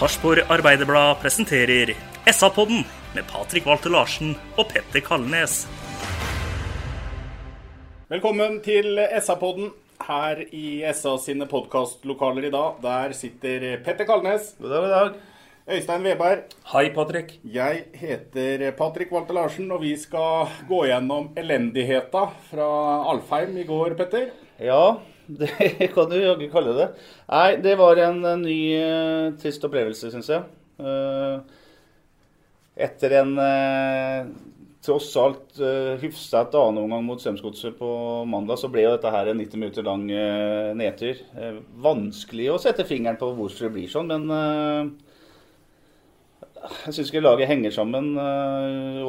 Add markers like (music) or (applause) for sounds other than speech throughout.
Sarpsborg Arbeiderblad presenterer SA-podden med Patrik Walter Larsen og Petter Kalnes. Velkommen til SA-podden her i SA sine podkastlokaler i dag. Der sitter Petter Kalnes. God dag, god dag. Øystein Weberg. Hei, Patrik. Jeg heter Patrick Walter Larsen, og vi skal gå gjennom elendigheta fra Alfheim i går, Petter. Ja, det (laughs) kan du jaggu kalle det. Nei, det var en eh, ny uh, trist opplevelse, syns jeg. Uh, etter en uh, tross alt uh, hyfset annenomgang mot Strømsgodset på mandag, så ble jo dette her en 90 minutter lang uh, nedtur. Uh, vanskelig å sette fingeren på hvorfor det blir sånn, men jeg syns ikke laget henger sammen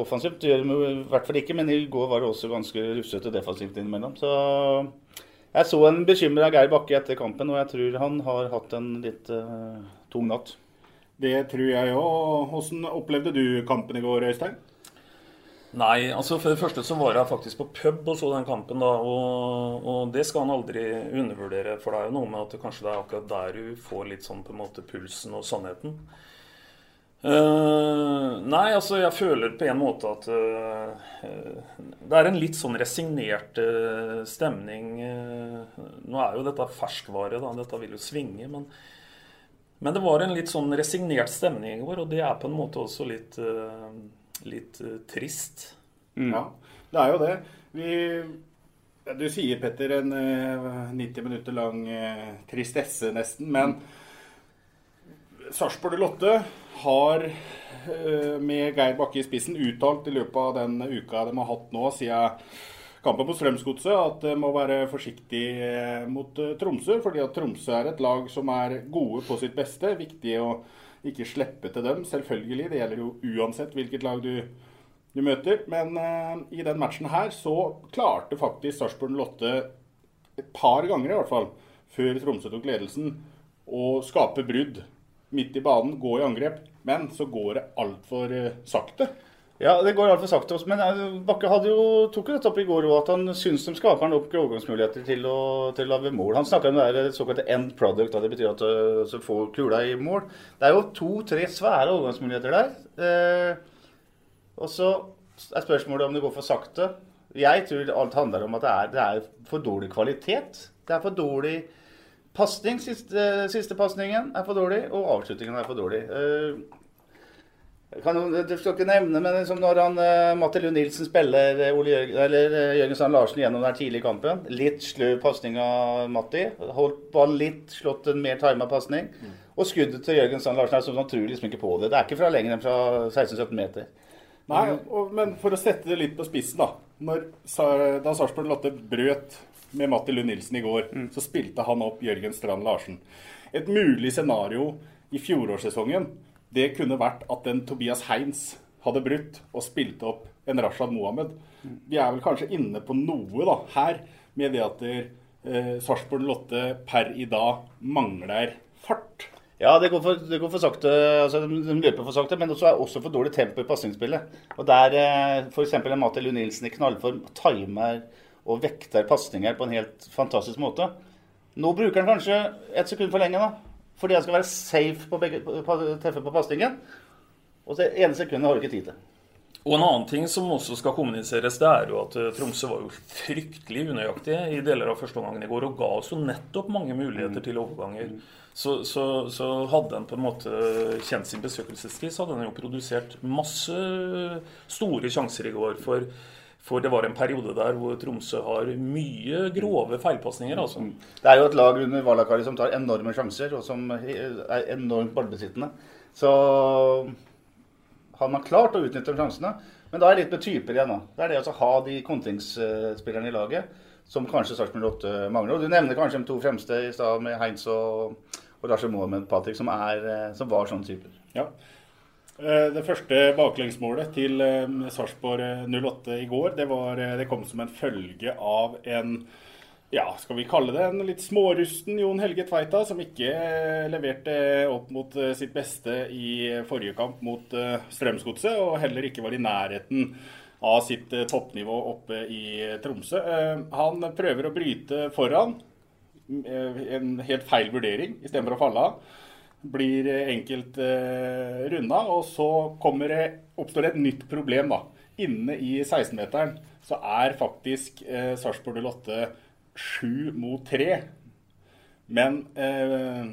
offensivt. Det gjør de i hvert fall ikke, men i går var det også ganske rufsete defensivt innimellom. Så jeg så en bekymra Geir Bakke etter kampen, og jeg tror han har hatt en litt uh, tung natt. Det tror jeg òg. Hvordan opplevde du kampen i går, Øystein? Nei, altså for det første så var jeg faktisk på pub og så den kampen, da. Og, og det skal han aldri undervurdere, for det er jo noe med at det kanskje det er akkurat der du får litt sånn på en måte pulsen og sannheten. Eh, nei, altså jeg føler på en måte at uh, det er en litt sånn resignert uh, stemning. nå er jo dette ferskvare, da. Dette vil jo svinge. Men, men det var en litt sånn resignert stemning i går, og det er på en måte også litt, litt trist. Ja, det er jo det. Vi, du sier, Petter, en eh, 90 minutter lang tristesse, nesten. Men Sarpsborg Lotte har eh, med Geir Bakke i spissen uttalt i løpet av den uka de har hatt nå, siden kampen på Strømsgodset, at de må være forsiktig eh, mot eh, Tromsø. Fordi at Tromsø er et lag som er gode på sitt beste. Viktig å ikke slippe til dem, selvfølgelig. Det gjelder jo uansett hvilket lag du, du møter. Men eh, i den matchen her så klarte faktisk Sarpsborg Lotte et par ganger i hvert fall, før Tromsø tok ledelsen, å skape brudd midt i banen, gå i angrep. Men så går det altfor uh, sakte. Ja, det går altfor sakte. også, Men eh, Bakke hadde jo, tok jo dette opp i går at han syns de skaper nok overgangsmuligheter til å, til å lage mål. Han snakker om det der såkalte end product, da det betyr at du får kula i mål. Det er jo to-tre svære overgangsmuligheter der. Eh, og så er spørsmålet om det går for sakte. Jeg tror alt handler om at det er, det er for dårlig kvalitet. Det er for dårlig pasning. Siste, siste pasningen er for dårlig, og avslutningen er for dårlig. Eh, jeg kan, du skal ikke nevne, men liksom når han, uh, Matti Lund Nilsen spiller eh, Ole Jørgen, eller, Jørgen Strand Larsen gjennom den tidlige kampen Litt sløv pasning av Matti. Holdt ballen litt, slått en mer tima pasning. Og skuddet til Jørgen Sand Larsen er sånn, han tror liksom ikke på det. Det er ikke fra lenger enn fra 16-17 meter. Nei, og, men for å sette det litt på spissen, da. Når, da Sarpsborg Lotte brøt med Matti Lund Nilsen i går, så spilte han opp Jørgen Strand Larsen. Et mulig scenario i fjorårssesongen det kunne vært at en Tobias Heins hadde brutt og spilte opp en Rashad Mohammed. Vi er vel kanskje inne på noe da, her, med det at eh, Sarpsborg Lotte per i dag mangler fart. Ja, det går for, det går for sakte. altså De, løper for sakte, men også er også for dårlig tempo i pasningsspillet. Og der eh, f.eks. Matti Lund Nilsen i knallform timer og vekter pasninger på en helt fantastisk måte. Nå bruker han kanskje ett sekund for lenge, da. Fordi han skal være safe på begge, på, treffe på pasningen. Og det ene sekundet har du ikke tid til. Og en annen ting som også skal kommuniseres, det er jo at eh, Tromsø var jo fryktelig unøyaktig i deler av første omgangen i går, og ga oss jo nettopp mange muligheter til overganger. Så, så, så hadde en på en måte kjent sin besøkelsestid, så hadde en jo produsert masse store sjanser i går. For, for det var en periode der hvor Tromsø har mye grove feilpasninger. altså. Det er jo et lag under Valakari som tar enorme sjanser, og som er enormt ballbesittende. Så han har klart å utnytte sjansene. Men da er det litt med typer igjen. da. Det er det å ha de kontringsspillerne i laget som kanskje Sarpsborg 8 mangler. Og Du nevner kanskje de to fremste i stad med Heinz og, og Lars Mohammed Patrick, som, er, eh, som var sånne typer. Ja. Eh, det første baklengsmålet til eh, Sarpsborg 08 i går, det, var, det kom som en følge av en ja, skal vi kalle det en litt smårusten Jon Helge Tveita, som ikke eh, leverte opp mot eh, sitt beste i forrige kamp mot eh, Strømsgodset, og heller ikke var i nærheten av sitt toppnivå oppe i Tromsø. Han prøver å bryte foran. En helt feil vurdering istedenfor å falle av. Blir enkelt runda, og så det, oppstår det et nytt problem. da. Inne i 16-meteren så er faktisk Sarpsborg 08 sju mot tre. Men eh,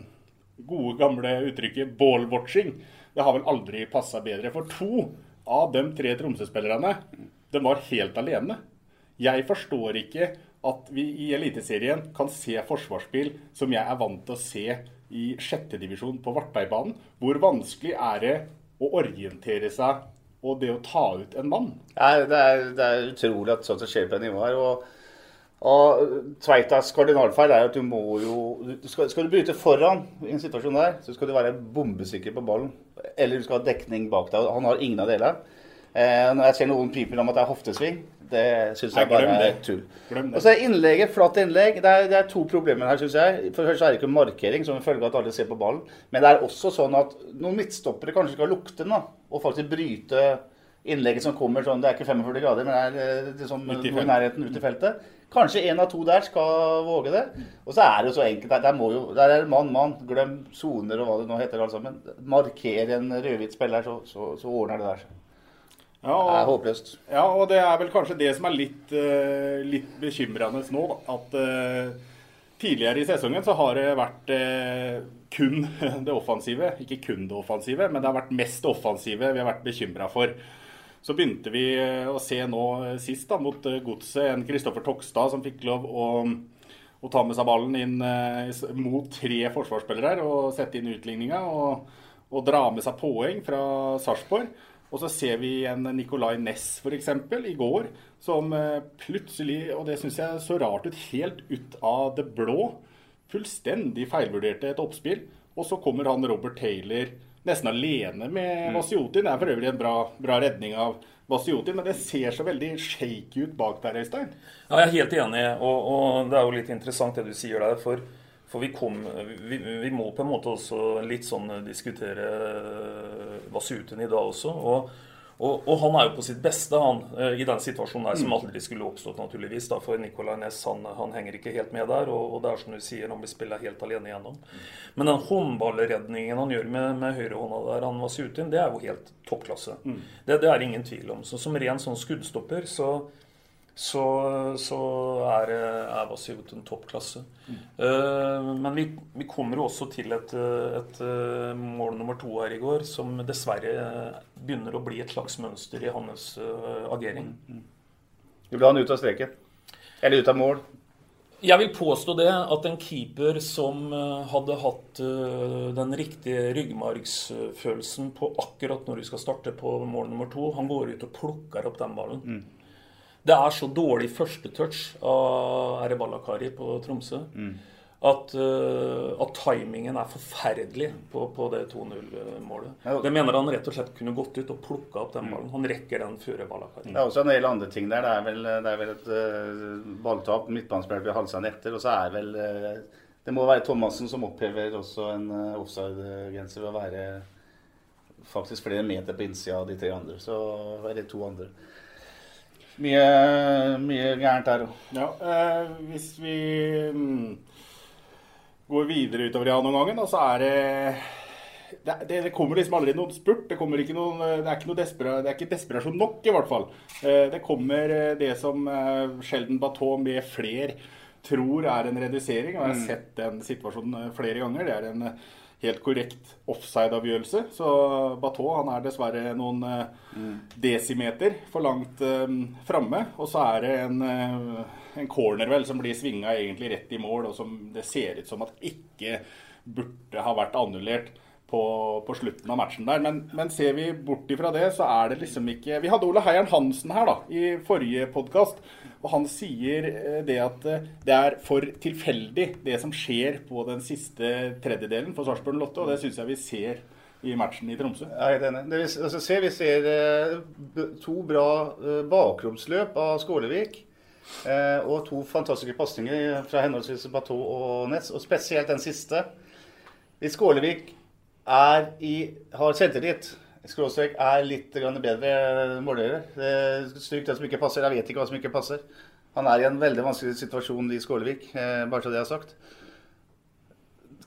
gode, gamle uttrykket 'ballwatching' det har vel aldri passa bedre. For to av de tre Tromsø-spillerne de var helt alene. Jeg forstår ikke at vi i Eliteserien kan se forsvarsspill som jeg er vant til å se i sjettedivisjon på Vartbergbanen. Hvor vanskelig er det å orientere seg og det å ta ut en mann? Ja, det, er, det er utrolig at sånt skjer på det nivået her. og og Tveitas kardinalfeil er at du må jo skal, skal, du bryte foran i en situasjon der, så skal du være bombesikker på ballen. Eller du skal ha dekning bak deg. Han har ingen av delene. Eh, når jeg ser noen piper om at det er hoftesving, det syns jeg bare er tull. Og så er innlegget, flatt innlegg. Det er, det er to problemer her, syns jeg. For det første er det ikke markering, som en følge av at alle ser på ballen. Men det er også sånn at noen midtstoppere kanskje skal lukte den, da. Og faktisk bryte innlegget som kommer sånn Det er ikke 45 grader, men det er, det liksom, i nærheten ut i feltet. Kanskje en av to der skal våge det. Og så er det jo så enkelt. Der, må jo, der er mann, mann. Glem soner og hva det nå heter. alt sammen. Marker en rødhvit spiller, så, så, så, ordner det der seg. Ja, og, det er håpløst. Ja, og det er vel kanskje det som er litt, uh, litt bekymrende nå. Da. At uh, tidligere i sesongen så har det vært uh, kun (laughs) det offensive. Ikke kun det offensive, men det har vært mest det offensive vi har vært bekymra for. Så begynte vi eh, å se nå eh, sist da, mot eh, Godset en Kristoffer Tokstad som fikk lov å, å ta med seg ballen inn mot tre forsvarsspillere og sette inn utligninga og, og, dra med seg poeng fra Sarpsborg. Og så ser vi en Nicolay Næss f.eks. i går, som plutselig, og det syns jeg så rart ut, helt ut av det blå, fullstendig feilvurderte et oppspill. Og så kommer han Robert Taylor nesten alene med mm. Vasiotin. Det er for øvrig en bra, bra redning av Vasiotin, men det ser så veldig shaky ut bak der, Øystein. Ja, jeg er helt enig, og, og, det er jo litt interessant det du sier der. For, for vi, kom, vi, vi, må på en måte også litt sånn diskutere Vasuten i dag også. og og, og, han er jo på sitt beste han, eh, i den situasjonen der, som mm. aldri skulle oppstått, naturligvis. Da, for Nicolay Næss han, han, henger ikke helt med der. Og, og, det er som du sier, han blir spilla helt alene igjennom. Men den håndballredningen han gjør med, med høyrehånda der han var Sutin, det er jo helt toppklasse. Mm. Det, det, er ingen tvil om. Så som ren sånn skuddstopper så så, så er, er Vasyut en toppklasse. Mm. Uh, men vi, vi, kommer også til et, et, uh, mål nummer to her i går som dessverre begynner å bli et slags mønster i hans uh, agering. Mm. Du vil ha han ut av streken? Eller ut av mål? Jeg vil påstå det at en keeper som hadde hatt den riktige ryggmargsfølelsen på akkurat når du skal starte på mål nummer to, han går ut og plukker opp den ballen. Mm. Det er så dårlig førstetouch av Erebalakari på Tromsø mm. at, uh, at, timingen er forferdelig på, på det 2-0-målet. Ja, det mener han rett og slett kunne gått ut og plukka opp den mm. ballen. Han rekker den før Balakari. Det er også en del andre ting der. Det er vel, det er vel et uh, balltap. Midtbanespiller blir halsa etter. Og så er vel uh, Det må være Thomassen som opphever også en offside-grense ved å være faktisk flere meter på innsida av de tre andre. Så er det to andre. Mye, mye gærent her òg. Ja, eh, hvis vi mm, går videre utover omgangen, så er det det, det, det, kommer liksom aldri noen spurt. Det, ikke noen, det, er ikke despera, det er ikke desperasjon nok, i hvert fall. Eh, det kommer eh, det som eh, Sheldon Baton med flere tror er en redusering. Og jeg har mm. sett den situasjonen flere ganger. Det er en helt korrekt offside-avgjørelse. Så Bateau han er dessverre noen mm. desimeter for langt um, framme. Og så er det en, en corner vel som blir svinga egentlig rett i mål, og som det ser ut som at ikke burde ha vært annullert på, på, slutten av matchen der. Men, men, ser vi bort ifra det, så er det liksom ikke Vi hadde Ole Heieren Hansen her da, i forrige podkast. Og han sier eh, det at eh, det er for tilfeldig, det som skjer på den siste tredjedelen for Sarpsborg Lotte. Og det syns jeg vi ser i matchen i Tromsø. Jeg er enig. Vi, altså, ser, vi ser eh, to bra bakromsløp av Skålevik. og to fantastiske pasninger fra henholdsvis Bateau og Nets, og spesielt den siste. Hvis Skålevik er i, har selvtillit. Skråstrek er litt bedre målgjører. Stryk det som ikke passer. Jeg vet ikke hva som ikke passer. Han er i en veldig vanskelig situasjon i Skålevik, eh, bare så det er sagt.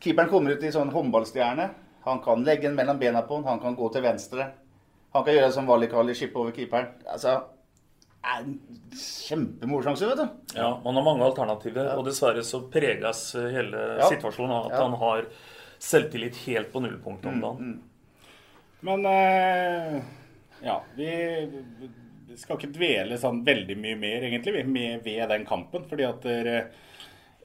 Keeperen kommer ut i sånn håndballstjerne. Han kan legge den mellom bena på den, han kan gå til venstre. Han kan gjøre det som Valikali, skippe over keeperen. Altså, er en kjempemorsjanse, vet du. Ja, man har mange alternativer. Ja. Og dessverre så preges hele ja. situasjonen av at ja. han har selvtillit helt på nullpunktet om dagen. Mm, mm. Men uh, ja, vi skal ikke dvele sånn veldig mye mer, egentlig, ved den kampen. fordi at uh,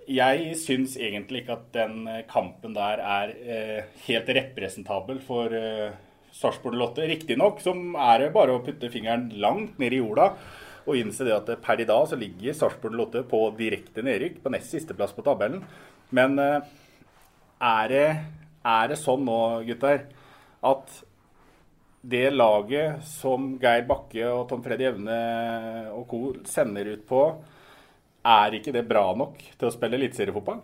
jeg syns egentlig ikke at den kampen der er uh, helt representabel for uh, Sarpsborg Lotte. Riktignok som er det bare å putte fingeren langt ned i jorda og innse det at per i dag så ligger Sarpsborg Lotte på direkte nedrykk, på nest siste plass på tabellen. Men uh, er det, er det sånn nå, gutter, at det laget som Geir Bakke og Tom Freddy Evne og co. sender ut på, er ikke det bra nok til å spille eliteseriefotball?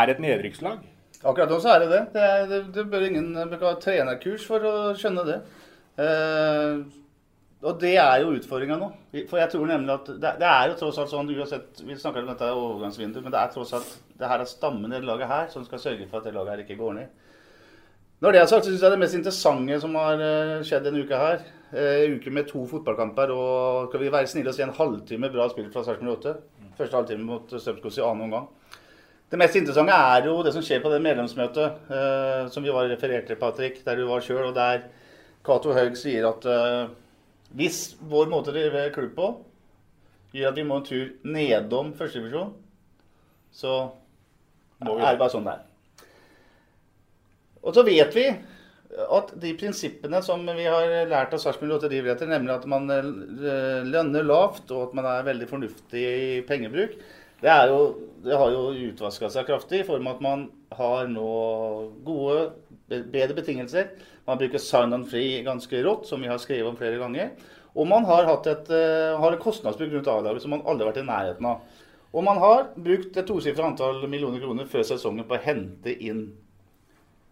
Er et nedrykkslag? Akkurat nå så er det det. Det, er, det, det bør ingen ha trenerkurs for å skjønne det. Eh, og det er jo utfordringa nå. For jeg tror nemlig at det, det, er jo tross alt sånn uansett, Vi snakker om dette overgangsvinduet, men det er tross alt det her er stammen i det laget her som skal sørge for at det laget her ikke går ned. Når det er sagt, så syns jeg det mest interessante som har eh, skjedd denne uka her eh, En uke med to fotballkamper og skal vi være snille og si en halvtime bra spill fra Sarpsborg 8. Første halvtime mot Strømskog i annen omgang. Det mest interessante er jo det som skjer på det medlemsmøtet eh, som vi var referert til, Patrick, der du var sjøl, og der Cato Haug sier at eh, hvis vår måte å drive klubb på gjør at vi må en tur nedom førstedivisjon, så er det bare sånn det er. Og så vet vi at de prinsippene som vi har lært av Sarpsborg Lotterivirksomhet, nemlig at man eh, lønner lavt og at man er veldig fornuftig i pengebruk, det, jo, det har jo utvaska seg kraftig i form av at man har nå gode, bedre betingelser man bruker sign on free ganske rått, som vi har skrevet om flere ganger. Og man har hatt et, har en kostnadsbruk rundt A-laget som man aldri har vært i nærheten av. Og man har brukt et tosifra antall millioner kroner før sesongen på å hente inn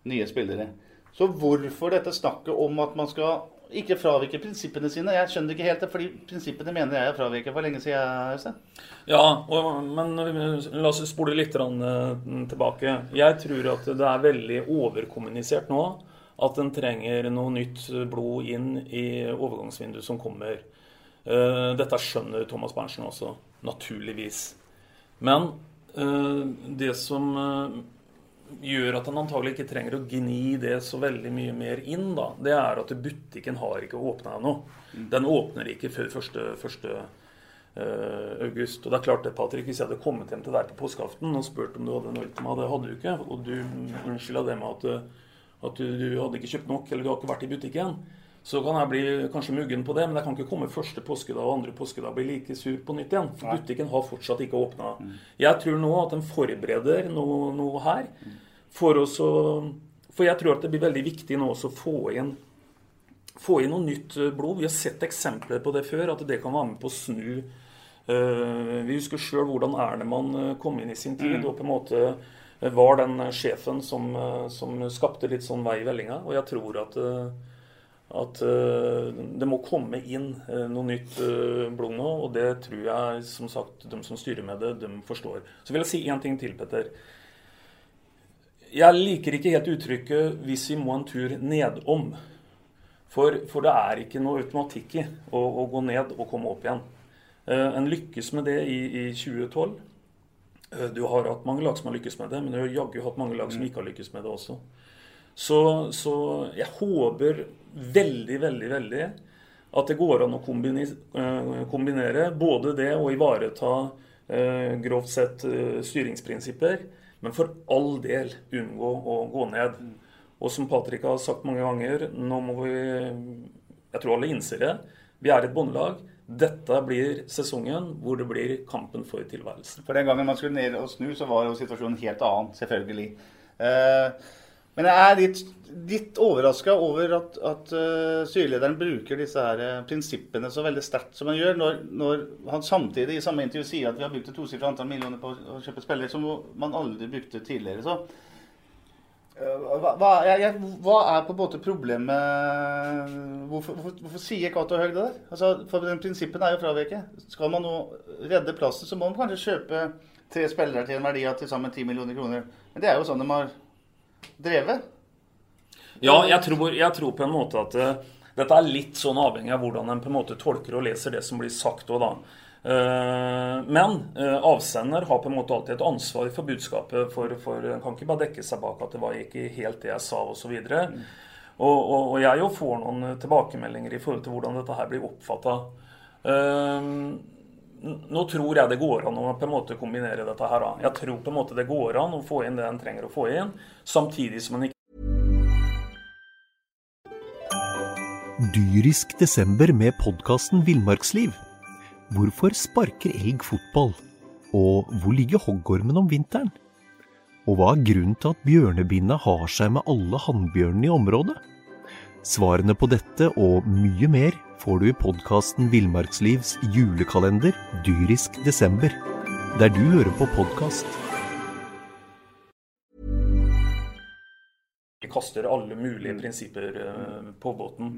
nye spillere. Så hvorfor dette snakket om at man skal ikke fravike prinsippene sine? Jeg skjønner ikke helt det, fordi prinsippene mener jeg er fraveket for lenge siden. Øystein. Ja, og, men la oss spole litt eh, tilbake. Jeg tror at det er veldig overkommunisert nå at en trenger noe nytt blod inn i overgangsvinduet som kommer. Eh, dette skjønner Thomas Berntsen også, naturligvis. Men eh, det som gjør at en antagelig ikke trenger å gni det så veldig mye mer inn, da, det er at butikken har ikke åpna ennå. Mm. Den åpner ikke før 1. august. Og det er klart det, Patrick, Hvis jeg hadde kommet hjem til deg på påskeaften og spurt om du hadde en øl til meg, det hadde du ikke, og du unnskylda det med at at du, du, hadde ikke kjøpt nok, eller du har ikke vært i butikken. Så kan jeg bli kanskje muggen på det, men jeg kan ikke komme første påskedag og andre påskedag bli like sur på nytt igjen. For butikken har fortsatt ikke åpna. Mm. Jeg tror nå at den forbereder noe, noe her. For, også, for jeg tror at det blir veldig viktig nå å få inn, få inn noe nytt blod. Vi har sett eksempler på det før, at det kan være med på å snu. Uh, vi husker sjøl hvordan Ernemann eh, kom inn i sin tid. Mm. og på en måte var den sjefen som, eh, som skapte litt sånn vei i vellinga. Og jeg tror at, eh, at uh, det må komme inn noe nytt blod nå, og det tror jeg som sagt de som styrer med det, de forstår. Så vil jeg si én ting til, Petter. jeg liker ikke helt uttrykket 'hvis vi må en tur nedom'. For, for det er ikke noe automatikk i å, å, gå ned og komme opp igjen. Uh, en lykkes med det i, i 2012. Uh, du har hatt mange lag som har lykkes med det, men du har jaggu hatt mange lag som ikke har lykkes med det også. Så, så jeg håper veldig, veldig, veldig at det går an å kombinere, uh, kombinere både det å ivareta grovt sett styringsprinsipper men for all del unngå å gå ned. Og som Patrick har sagt mange ganger, nå må vi Jeg tror alle innser det. Vi er et bondelag. Dette blir sesongen hvor det blir kampen for tilværelsen. For den gangen man skulle ned og snu, så var jo situasjonen helt annen, selvfølgelig. Eh, men jeg er litt, litt overraska over at, at uh, styrelederen bruker disse her uh, prinsippene så veldig sterkt som han gjør, når, når, han samtidig i samme intervju sier at vi har brukt et tosifra antall millioner på å kjøpe spillere som man aldri brukte tidligere. Så hva, hva, jeg, jeg, hva, er på en måte problemet Hvorfor, hvorfor, hvorfor sier Cato Høeg det der? Altså, for den Prinsippen er jo fraveket. Skal man nå redde plassen, så må man kanskje kjøpe tre spillere til en verdi av til sammen 10 millioner kroner. Men det er jo sånn de har drevet? Ja, jeg tror, jeg tror, på en måte at uh, dette er litt sånn avhengig av hvordan en på en måte tolker og leser det som blir sagt òg, da. Uh, men uh, avsender har på en måte alltid et ansvar for budskapet. For, for en kan ikke bare dekke seg bak at det var ikke helt det jeg sa, osv. Mm. Og, og, og jeg jo får noen tilbakemeldinger i forhold til hvordan dette her blir oppfatta. Uh, nå tror jeg det går an å på en måte kombinere dette her. Jeg tror på en måte det går an å få inn det en trenger å få inn, samtidig som en ikke Dyrisk desember med podkasten Villmarksliv. Hvorfor sparker elg fotball? Og hvor ligger hoggormen om vinteren? Og hva er grunnen til at bjørnebinna har seg med alle hannbjørnene i området? Svarene på dette og mye mer får du i podkasten Villmarkslivs julekalender dyrisk desember, der du hører på podkast. Vi kaster alle mulige prinsipper eh, på båten.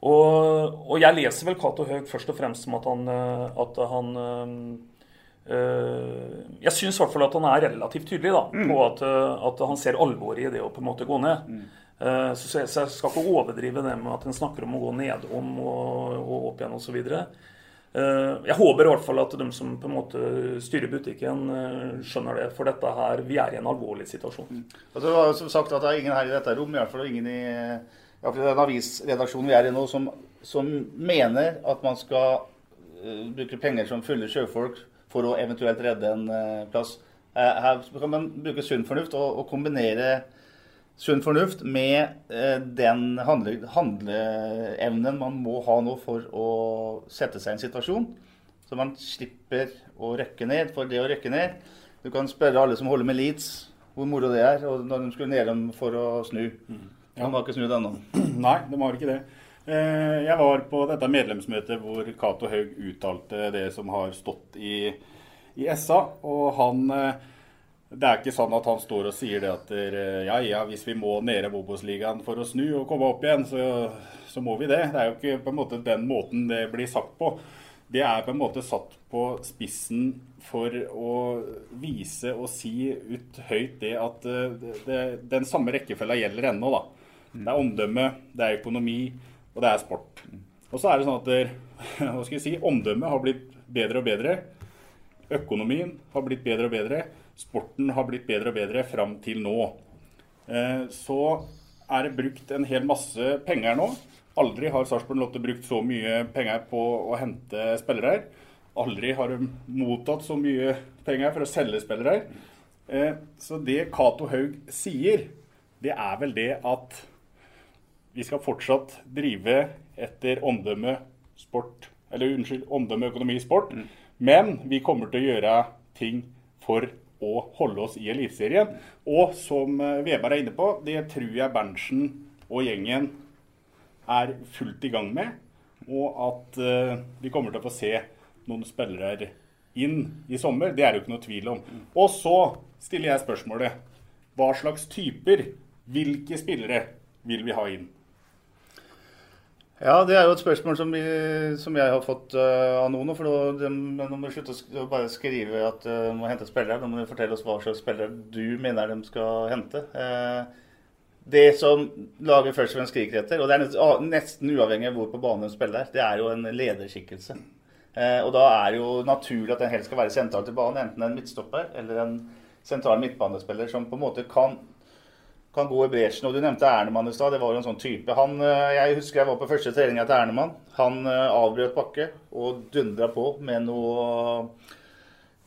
Og, og jeg leser vel Cato Høeg først og fremst som at han, eh, at han øh, Jeg syns i hvert fall at han er relativt tydelig da, mm. på at, at, han ser alvoret i det å på en måte gå ned. Eh, så jeg skal ikke overdrive det med at en snakker om å gå nedom og, og opp igjen osv. Eh, jeg håper i hvert fall at de som på en måte styrer butikken, eh, skjønner det. For dette her, vi er i en alvorlig situasjon. Mm. Altså, det var jo som sagt at det er ingen her i dette rom, i hvert fall ingen i den avisredaksjonen vi er i nå, som, som mener at man skal uh, bruke penger som fulle sjøfolk for å eventuelt redde en uh, plass. Uh, her kan man bruke sunn fornuft og, og kombinere sunn fornuft med eh, den handle, handleevnen man må ha nå for å sette seg i en situasjon. Så man slipper å røkke ned. For det å røkke ned Du kan spørre alle som holder med Leeds hvor moro det er, og når de skulle ned dem for å snu. Mm. Ja. De har ikke snudd ennå. (clears throat) Nei, de har ikke det. Eh, jeg var på dette medlemsmøtet hvor Cato Haug uttalte det som har stått i, i SA. Og han eh, det er ikke sånn at han står og sier det at ja, ja, hvis vi må ned i Obos-ligaen for å snu og komme opp igjen, så, så, må vi det. Det er jo ikke på en måte den måten det blir sagt på. Det er på en måte satt på spissen for å vise og si ut høyt det at det, det, den samme rekkefølga gjelder ennå. da. Det er omdømme, det er økonomi, og det er sport. Og så er det sånn at der, (laughs) hva skal jeg si, omdømmet har blitt bedre og bedre. Økonomien har blitt bedre og bedre sporten har blitt bedre og bedre fram til nå. Eh, så er det brukt en hel masse penger nå. Aldri har Sarpsborg Lotte brukt så mye penger på å hente spillere. Aldri har de mottatt så mye penger for å selge spillere. Eh, så det Cato Haug sier, det er vel det at vi skal fortsatt drive etter omdømme sport Eller unnskyld, omdømme økonomi sport. Mm. Men vi kommer til å gjøre ting for å holde oss i Eliteserien. Og som eh, Veberg er inne på, det tror jeg Berntsen og gjengen er fullt i gang med. Og at uh, vi kommer til å få se noen spillere inn i sommer. Det er det jo ikke noe tvil om. Og så stiller jeg spørsmålet hva slags typer, hvilke spillere vil vi ha inn? Ja, det er jo et spørsmål som, som jeg har fått uh, av noen. For nå, de, må slutte å bare skrive at uh, de må hente spillere. De må de fortelle oss hva slags spillere du mener de skal hente. Uh, det som lager først og fremst skriker etter, og det er nesten uavhengig av hvor på banen de spiller, det er jo en lederskikkelse. og da er det jo naturlig at den helst skal være sentral til banen, enten en midtstopper eller en sentral midtbanespiller som på en måte kan kan gå i bresjen. Og Du nevnte Ernemann i stad. Det var jo en sånn type. Han, eh, jeg husker jeg var på første treninga til Ernemann. Han eh, avbrøt Bakke og dundra på med noe,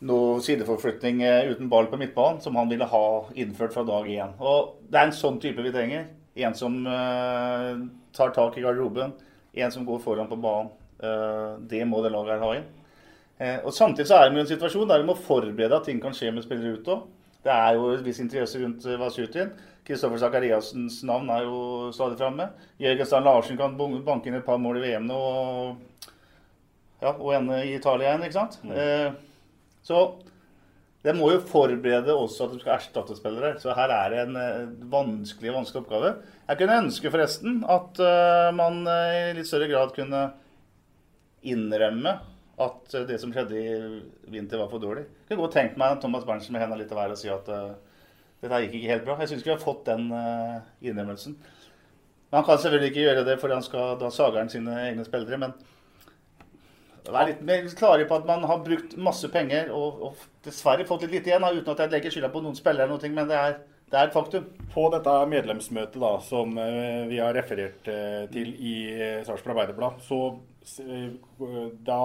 noe sideforflytning eh, uten ball på midtbanen, som han ville ha innført fra dag én. Og Det er en sånn type vi trenger. En som tar tak i garderoben. En som går foran på banen. Det må det laget her ha inn. Og Samtidig så er vi i en situasjon der vi må forberede at ting kan skje med spillere ute òg. Det er jo en viss interesse rundt Vasutin. Kristoffer Sakariassens navn er jo stadig framme. Jørgen Strand Larsen kan banke inn et par mål i VM nå og, ja, og ende i Italia igjen, ikke sant? Mm. Eh, så det må jo forberede også at de skal erstatte spillere. Så her er det en eh, vanskelig vanskelig oppgave. Jeg kunne ønske forresten at uh, man uh, i litt større grad kunne innrømme at det som skjedde i vinter, var for dårlig. Jeg kunne godt tenkt meg Thomas Berntsen med hendene litt av hver og si at dette gikk ikke helt bra. Jeg syns ikke vi har fått den uh, innrømmelsen. Men han kan selvfølgelig ikke gjøre det, fordi han skal, da sager han sine egne spillere. Men vær litt mer klare på at man har brukt masse penger og, og dessverre fått litt lite igjen, da, uten at jeg legger skylda på noen spillere, eller noe, men det er, det er et faktum. På dette medlemsmøtet da, som uh, vi har referert uh, til i Sarpsborg Arbeiderblad, så da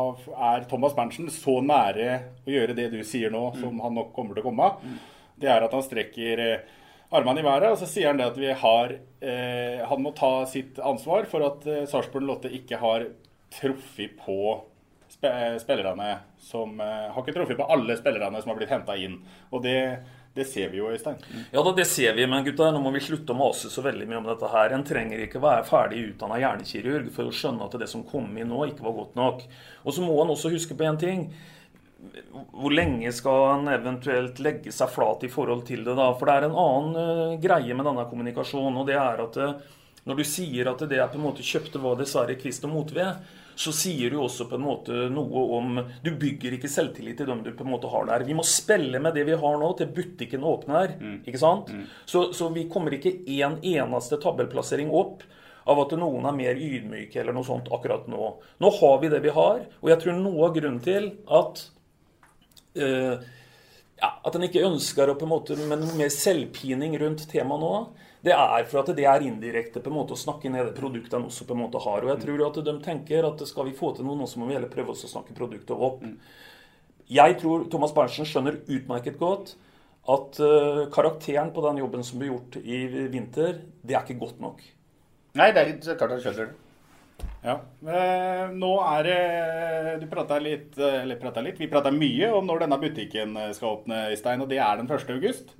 er Thomas Berntsen så nære å gjøre det du sier nå, som han nok kommer til å komme. Mm det er at han strekker eh, armene i været, og så sier han det at vi har eh, Han må ta sitt ansvar for at eh, Sarpsborg Lotte ikke har truffet på sp eh, spillerne som eh, Har ikke truffet på alle spillerne som har blitt henta inn. Og det det ser vi jo, Øystein. Ja, da, det ser vi, men gutta, nå må vi slutte å mase så veldig mye om dette her. En trenger ikke være ferdig utdanna hjernekirurg for å skjønne at det som kom inn nå, ikke var godt nok. Og så må han også huske på én ting hvor lenge skal han eventuelt legge seg flat i forhold til det? da? For det er en annen uh, greie med denne kommunikasjonen. og det er at uh, Når du sier at det er på en måte kjøpte var dessverre kvist og motved, så sier du også på en måte noe om Du bygger ikke selvtillit til dem du på en måte har der. Vi må spille med det vi har nå, til butikken åpner. Mm. ikke sant? Mm. Så, så, vi kommer ikke en eneste tabellplassering opp av at noen er mer ydmyke eller noe sånt akkurat nå. Nå har vi det vi har, og jeg tror noe av grunnen til at ja, At en ikke ønsker å på en måte med noe mer selvpining rundt temaet nå, det er for at det er indirekte på en måte å snakke ned det produktet en også på en måte har. Og jeg tror at de tenker at skal vi få til noe nå, så må vi heller prøve å snakke produktet opp. Jeg tror Thomas Berntsen skjønner utmerket godt at uh, karakteren på den jobben som ble gjort i vinter, det er ikke godt nok. Nei, det er klart han skjønner det. Ja. Eh, nå er det Du prata litt, litt, vi prata mye om når denne butikken skal åpne, Stein, og det er den 1. august.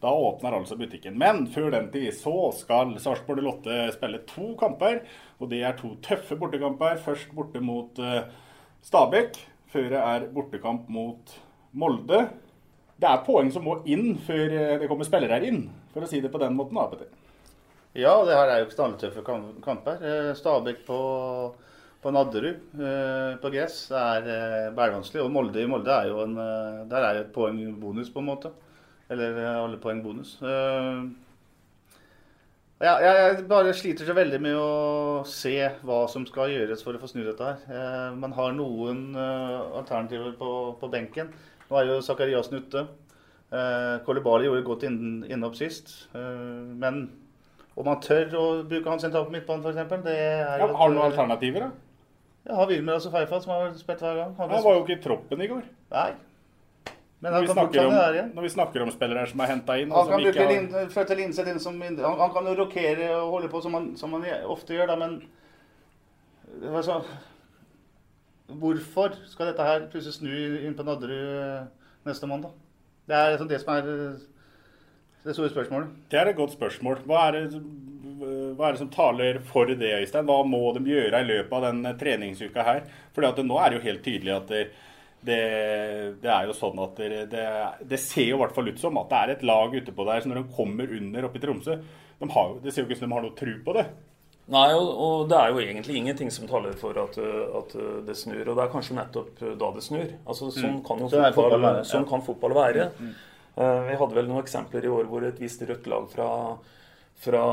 Da åpner altså butikken. Men før den tid så skal Sarpsborg Lotte spille to kamper. Og det er to tøffe bortekamper. Først borte mot uh, Stabæk. Før det er bortekamp mot Molde. Det er poeng som må inn før eh, det kommer spillere her inn, for å si det på den måten. da, Petter. Ja, det her er jo ikke knalltøffe kamper. Eh, Stabæk på, på Nadderud eh, på gress det er eh, bærvanskelig. Og Molde i Molde er jo en Der er et poeng bonus, på en måte. Eller alle poeng bonus. Ja, jeg bare sliter så veldig med å se hva som skal gjøres for å få snu dette her. Man har noen alternativer på, på benken. Nå er jo Zakariassen ute. Kolibali gjorde godt innhopp sist. Men om han tør å bruke han sentralt på midtbanen, f.eks. Ja, har du noen alternativer, da? Ja, har Wilmer og Feifa, som har spilt hver gang. Han, han var jo ikke i troppen i går. Nei. Men når, vi om, når vi snakker om spillere som er henta inn Han kan bruke har... Lin, Flytte Linseth inn som han, han, kan jo rokere og holde på som han, som han ofte gjør, da, men altså, Hvorfor skal dette her plutselig snu inn på Nadderud eh, neste mandag? Det er liksom det som er det store spørsmålet? Det er et godt spørsmål. Hva er, det, hva er det som taler for det, Øystein? Hva må de gjøre i løpet av den treningsuka her? For nå er det jo helt tydelig at det, det, det er jo sånn at det, det, ser jo i hvert fall ut som at det er et lag ute på der. Så når de kommer under oppe i Tromsø de har, Det ser jo ikke ut som de har noe tru på det. Nei, og, og, det er jo egentlig ingenting som taler for at, at, det snur. Og det er kanskje nettopp da det snur. Altså, sånn, mm. kan jo fotball. Sånn kan fotball være. Uh, vi hadde vel noen eksempler i år hvor et visst rødt lag fra, fra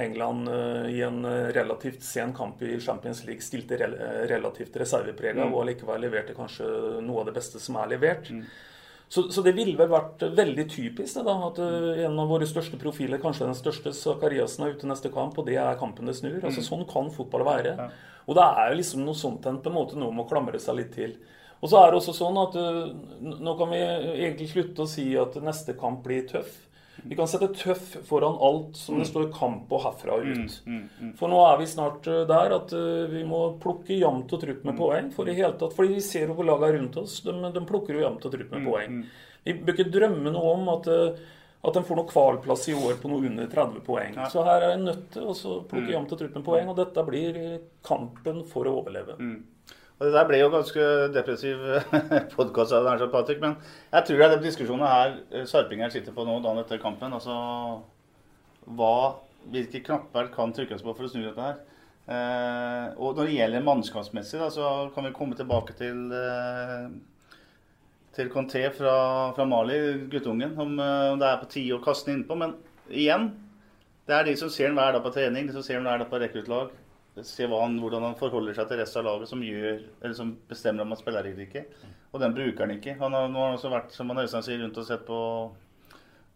England uh, i en relativt sen kamp i Champions League stilte rel relativt reserveprega mm. og allikevel leverte kanskje noe av det beste som er levert. Mm. Så, så, det ville vel vært veldig typisk da, at en av våre største profiler, kanskje den største, Zakariassen, er ute neste kamp, og det er kampen det snur. Altså, mm. Sånn kan fotball være. Og det er jo liksom noe sånt en på en måte noe med å klamre seg litt til. Og så er det også sånn at uh, nå kan vi egentlig slutte å si at neste kamp blir tøff. Vi kan sette tøff foran alt som det mm. står kamp på herfra og ut. Mm, mm, For nå er vi snart eh, der at eh, vi må plukke jevnt og trutt med poeng. For i hele tatt, fordi vi ser jo lagene rundt oss. De, de plukker jo jevnt og trutt med poeng. Vi bør ikke drømme noe om at, eh, at de får noe kvalplass i år på noe under 30 poeng. Så her er en nødt til å plukke jevnt og trutt med poeng. Og dette blir kampen for å overleve. Og Det der ble jo ganske depressiv (laughs) podkast men jeg tror det er den diskusjonen her eh, Sarpingeren sitter på nå dagen etter kampen. Altså hva, hvilke knapper kan trykkes på for å snu dette her? Eh, og når det gjelder mannskapsmessig, da, så kan vi komme tilbake til eh, til Conté fra, fra Mali, guttungen, om, eh, om det er på tide å kaste den innpå. Men igjen, det er de som ser den hver dag på trening, de som ser den hver dag på rekruttlag se han, hvordan han forholder seg til resten av laget, som, gjør, som bestemmer om han spiller eller ikke. Og den bruker han ikke. Han har, nå har han også vært som han Øystein sier, rundt og sett på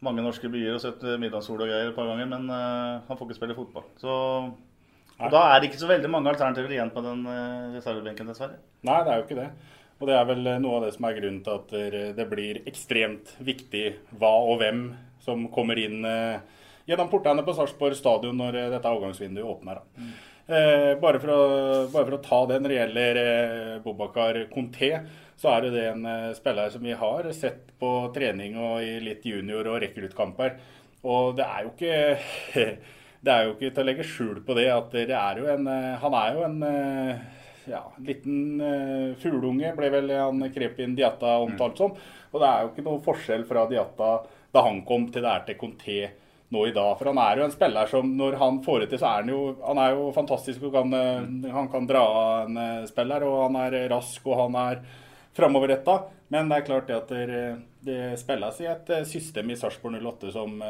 mange norske byer og sett middagssol og greier et par ganger, men uh, han får ikke spille fotball. Så, og da er det ikke så veldig mange alternativer igjen på den uh, reservebenken, dessverre. Nei, det er jo ikke det. Og det er vel eh, noe av det som er grunnen til at det blir ekstremt viktig hva og hvem som kommer inn uh, gjennom portene på Sarpsborg stadion når dette avgangsvinduet åpner. Da. Mm. Eh, bare, for å, bare, for å, ta det når det gjelder eh, Bobakar Conté, så er det en eh, spiller som vi har sett på trening og i litt junior- og rekruttkamper. Og det er jo ikke (laughs) Det er jo ikke til å legge skjul på det at det er jo en Han er jo en ja, liten uh, fugleunge, ble vel han Krepin Diatta omtalt som. Og det er jo ikke noe forskjell fra Diatta da han kom til det er til Conté nå i dag. For han er jo en spiller som når han får det til, så er han jo, han er jo fantastisk. og kan, eh, Han kan dra av en eh, spiller, og han er rask og han er framoverretta. Men det er klart det at det, det spilles i et eh, system i Sarpsborg 08 som,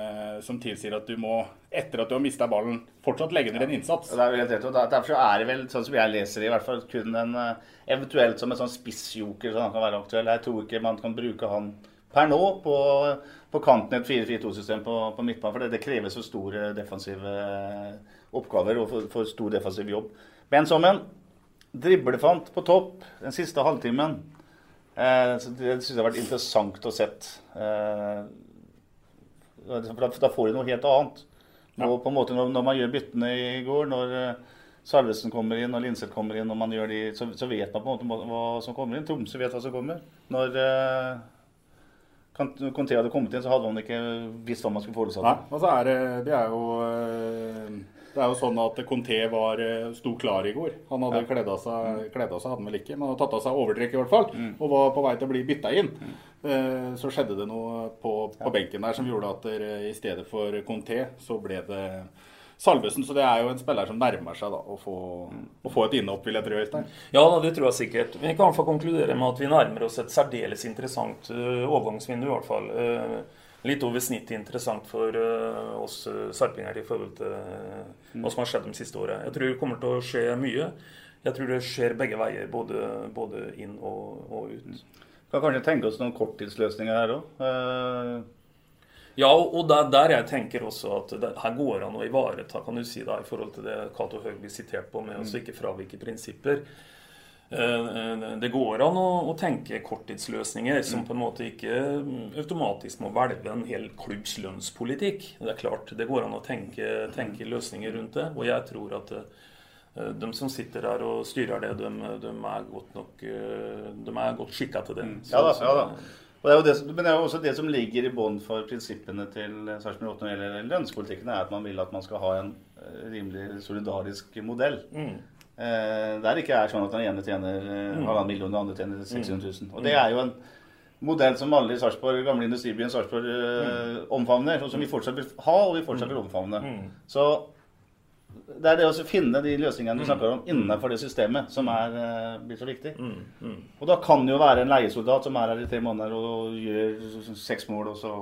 som, tilsier at du må, etter at du har mista ballen, fortsatt legge ned en innsats. Ja, det er helt rett, og Derfor er det vel, sånn som jeg leser det, i hvert fall kun en eventuelt som en sånn spissjoker som han kan være aktuell. Jeg tror ikke man kan bruke han per nå på, på kanten et 4-4-2-system på, på midtbanen. For det, det kreves for store defensive eh, oppgaver og for, for stor defensiv jobb. Ben Sommen, driblefant på topp den siste halvtimen. Eh, det syns jeg har vært interessant å sett. Eh, da, da, får du noe helt annet. Og på en måte når, når man gjør byttene i går, når eh, Salvesen kommer inn og Linseth kommer inn, og man gjør de, så, så, vet man på en måte hva som kommer inn. Tromsø vet hva som kommer. Når eh, Conté hadde kommet inn, så hadde han ikke visst hva man skulle forutsatt seg. Altså er det, det, er jo, eh, det er jo sånn at Conté var, eh, sto klar i går. Han hadde ja. kledd av seg, kledd av seg hadde han vel ikke, men hadde tatt av seg overdrekk i hvert fall. Mm. Og var på vei til å bli bytta inn. Mm. Eh, så skjedde det noe på, på ja. benken der som gjorde at i stedet for Conté, så ble det Salvesen. Så det er jo en spiller som nærmer seg da, å, få, å få et innhopp, vil jeg tro. Øystein. Ja, det tror jeg sikkert. Vi kan få konkludere med at vi nærmer oss et særdeles interessant uh, overgangsvindu, i hvert fall. Uh, litt over snittet interessant for uh, oss sarpinger i forhold til hva som har skjedd de siste årene. Jeg tror det kommer til å skje mye. Jeg tror det skjer begge veier, både, både inn og, og ut. Vi kan kanskje tenke oss noen korttidsløsninger her òg. Ja, og der, der, jeg tenker også at det, her går an å ivareta kan du si da, i forhold til det Cato Høeg blir sitert på, med å mm. ikke fravike prinsipper. Eh, eh, det går an å, å tenke korttidsløsninger som mm. på en måte ikke mm, automatisk må velge en hel klubbs lønnspolitikk. Det er klart, det går an å tenke, tenke løsninger rundt det. Og jeg tror at eh, de som sitter her og styrer det, de, de er godt nok De er godt skikka til det. Så, ja da, ja da. Og det er jo det, men det er jo også det som ligger i bånn for prinsippene til Sarpsborg 8 når det gjelder lønnspolitikken, er at man vil at man skal ha en eh, rimelig solidarisk modell. Mm. Eh, der ikke er sånn at den ene tjener eh, mm. halvannen million, og den andre tjener 600 000. Og det er jo en modell som alle i Sarpsborg, gamle industribyen Sarpsborg eh, mm. omfavner, og som vi fortsatt vil ha og vi fortsatt vil omfavne. Mm. Så Det er det å finne de løsningene du snakker om innenfor det systemet som er, eh, blir så viktig. Og da kan det jo være en leiesoldat som er her i tre måneder og gjør seks mål, og så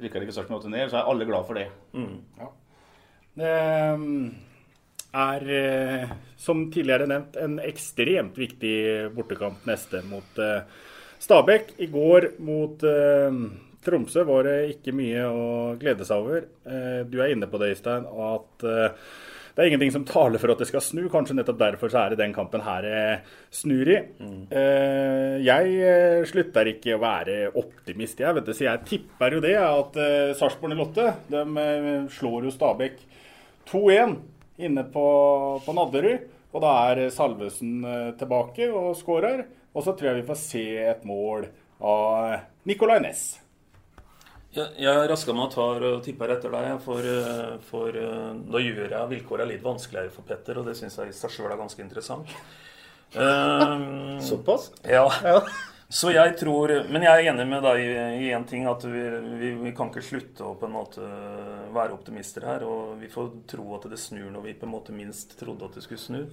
rykker det ikke størst med åtte ned. Så er alle glad for det. Det er, eh, som tidligere nevnt, en ekstremt viktig bortekamp neste mot eh, Stabæk. I går mot Tromsø var det ikke mye å glede seg over. Eh, Du er inne på det, Øystein, at eh, det er ingenting som taler for at det skal snu. Kanskje nettopp derfor så er det den kampen her det snur i. Eh, Jeg slutter ikke å være optimist, jeg. vet du, Så jeg tipper jo det at Sarpsborg 08 de eh, slår jo Stabæk 2-1 inne på, på Nadderud. Og da er Salvesen tilbake og skårer. Og så tror jeg vi får se et mål av Nicolay Næss. Jeg, jeg rasker meg og tar og tipper etter deg, for, eh, for eh, da gjør jeg vilkåra litt vanskeligere for Petter, og det syns jeg i seg sjøl er ganske interessant. Um, (laughs) Såpass? Ja. (laughs) Så jeg tror Men jeg er enig med deg i én ting, at vi, vi, vi kan ikke slutte å på en måte være optimister her. Og vi får tro at det snur når vi på en måte minst trodde at det skulle snu.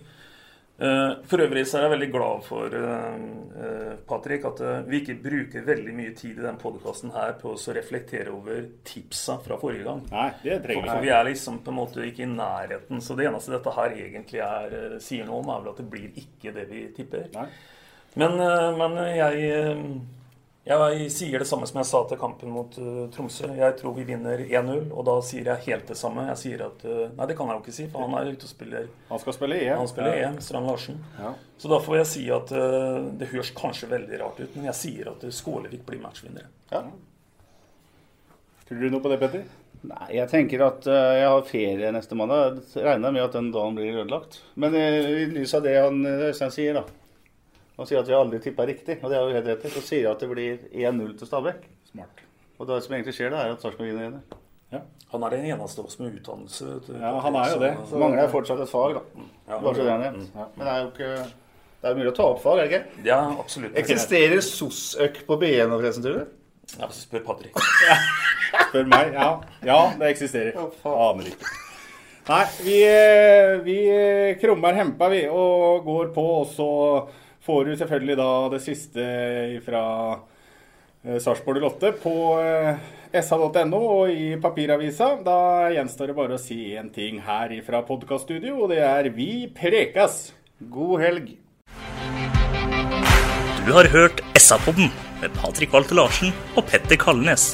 Eh, For øvrig så er jeg veldig glad for eh, eh, Patrick, at vi ikke bruker veldig mye tid i den podkasten her på å reflektere over tipsa fra forrige gang. Nei, det trenger For, for vi er liksom på en måte ikke i nærheten. Så det eneste dette her egentlig er, sier noe om, er vel at det blir ikke det vi tipper. Men, eh, men jeg, jeg sier det samme som jeg sa til kampen mot uh, Tromsø. Jeg tror vi vinner 1-0, og da sier jeg helt det samme. Jeg sier at uh, Nei, det kan jeg jo ikke si, for han er ute og spiller Han skal spille EM. Han spiller Ja. EM, Strand Larsen. Ja. Så da får jeg si at uh, det høres kanskje veldig rart ut, men jeg sier at Skålevik blir matchvinnere. Tror du noe på det, Petter? Nei, jeg tenker at jeg har ferie neste mandag. Regner med at den dagen blir ødelagt. Men i lys av det han Øystein sier, da. Han sier at vi aldri tippa riktig, og det har jo helt rett i. Så sier jeg at det blir 1-0 til Stabæk. Smart. Og det som egentlig skjer, da, er at Sarpsborg vinner igjen. Han er den eneste av oss med utdannelse. vet du. Ja, han er jo det. Så mangler jeg fortsatt et fag, da. Ja. Bare så det er nevnt. Men det er jo ikke Det er jo mulig å ta opp fag, er det ikke? Ja, absolutt. Eksisterer SOS-øk på BN nå, forresten, tror du? Ja, spør Patrick. (laughs) Spør meg. Ja, ja det eksisterer. Aner ikke. Nei, vi, eh, vi krummer hempa, vi, og går på. Og så får du selvfølgelig da det siste fra eh, Sarpsborg 08 på eh, sa.no og i papiravisa. Da gjenstår det bare å si én ting her fra podkaststudio, og det er vi prekas. God helg. Du har hørt SA-podden med Patrik Walter Larsen og Petter Kalnes.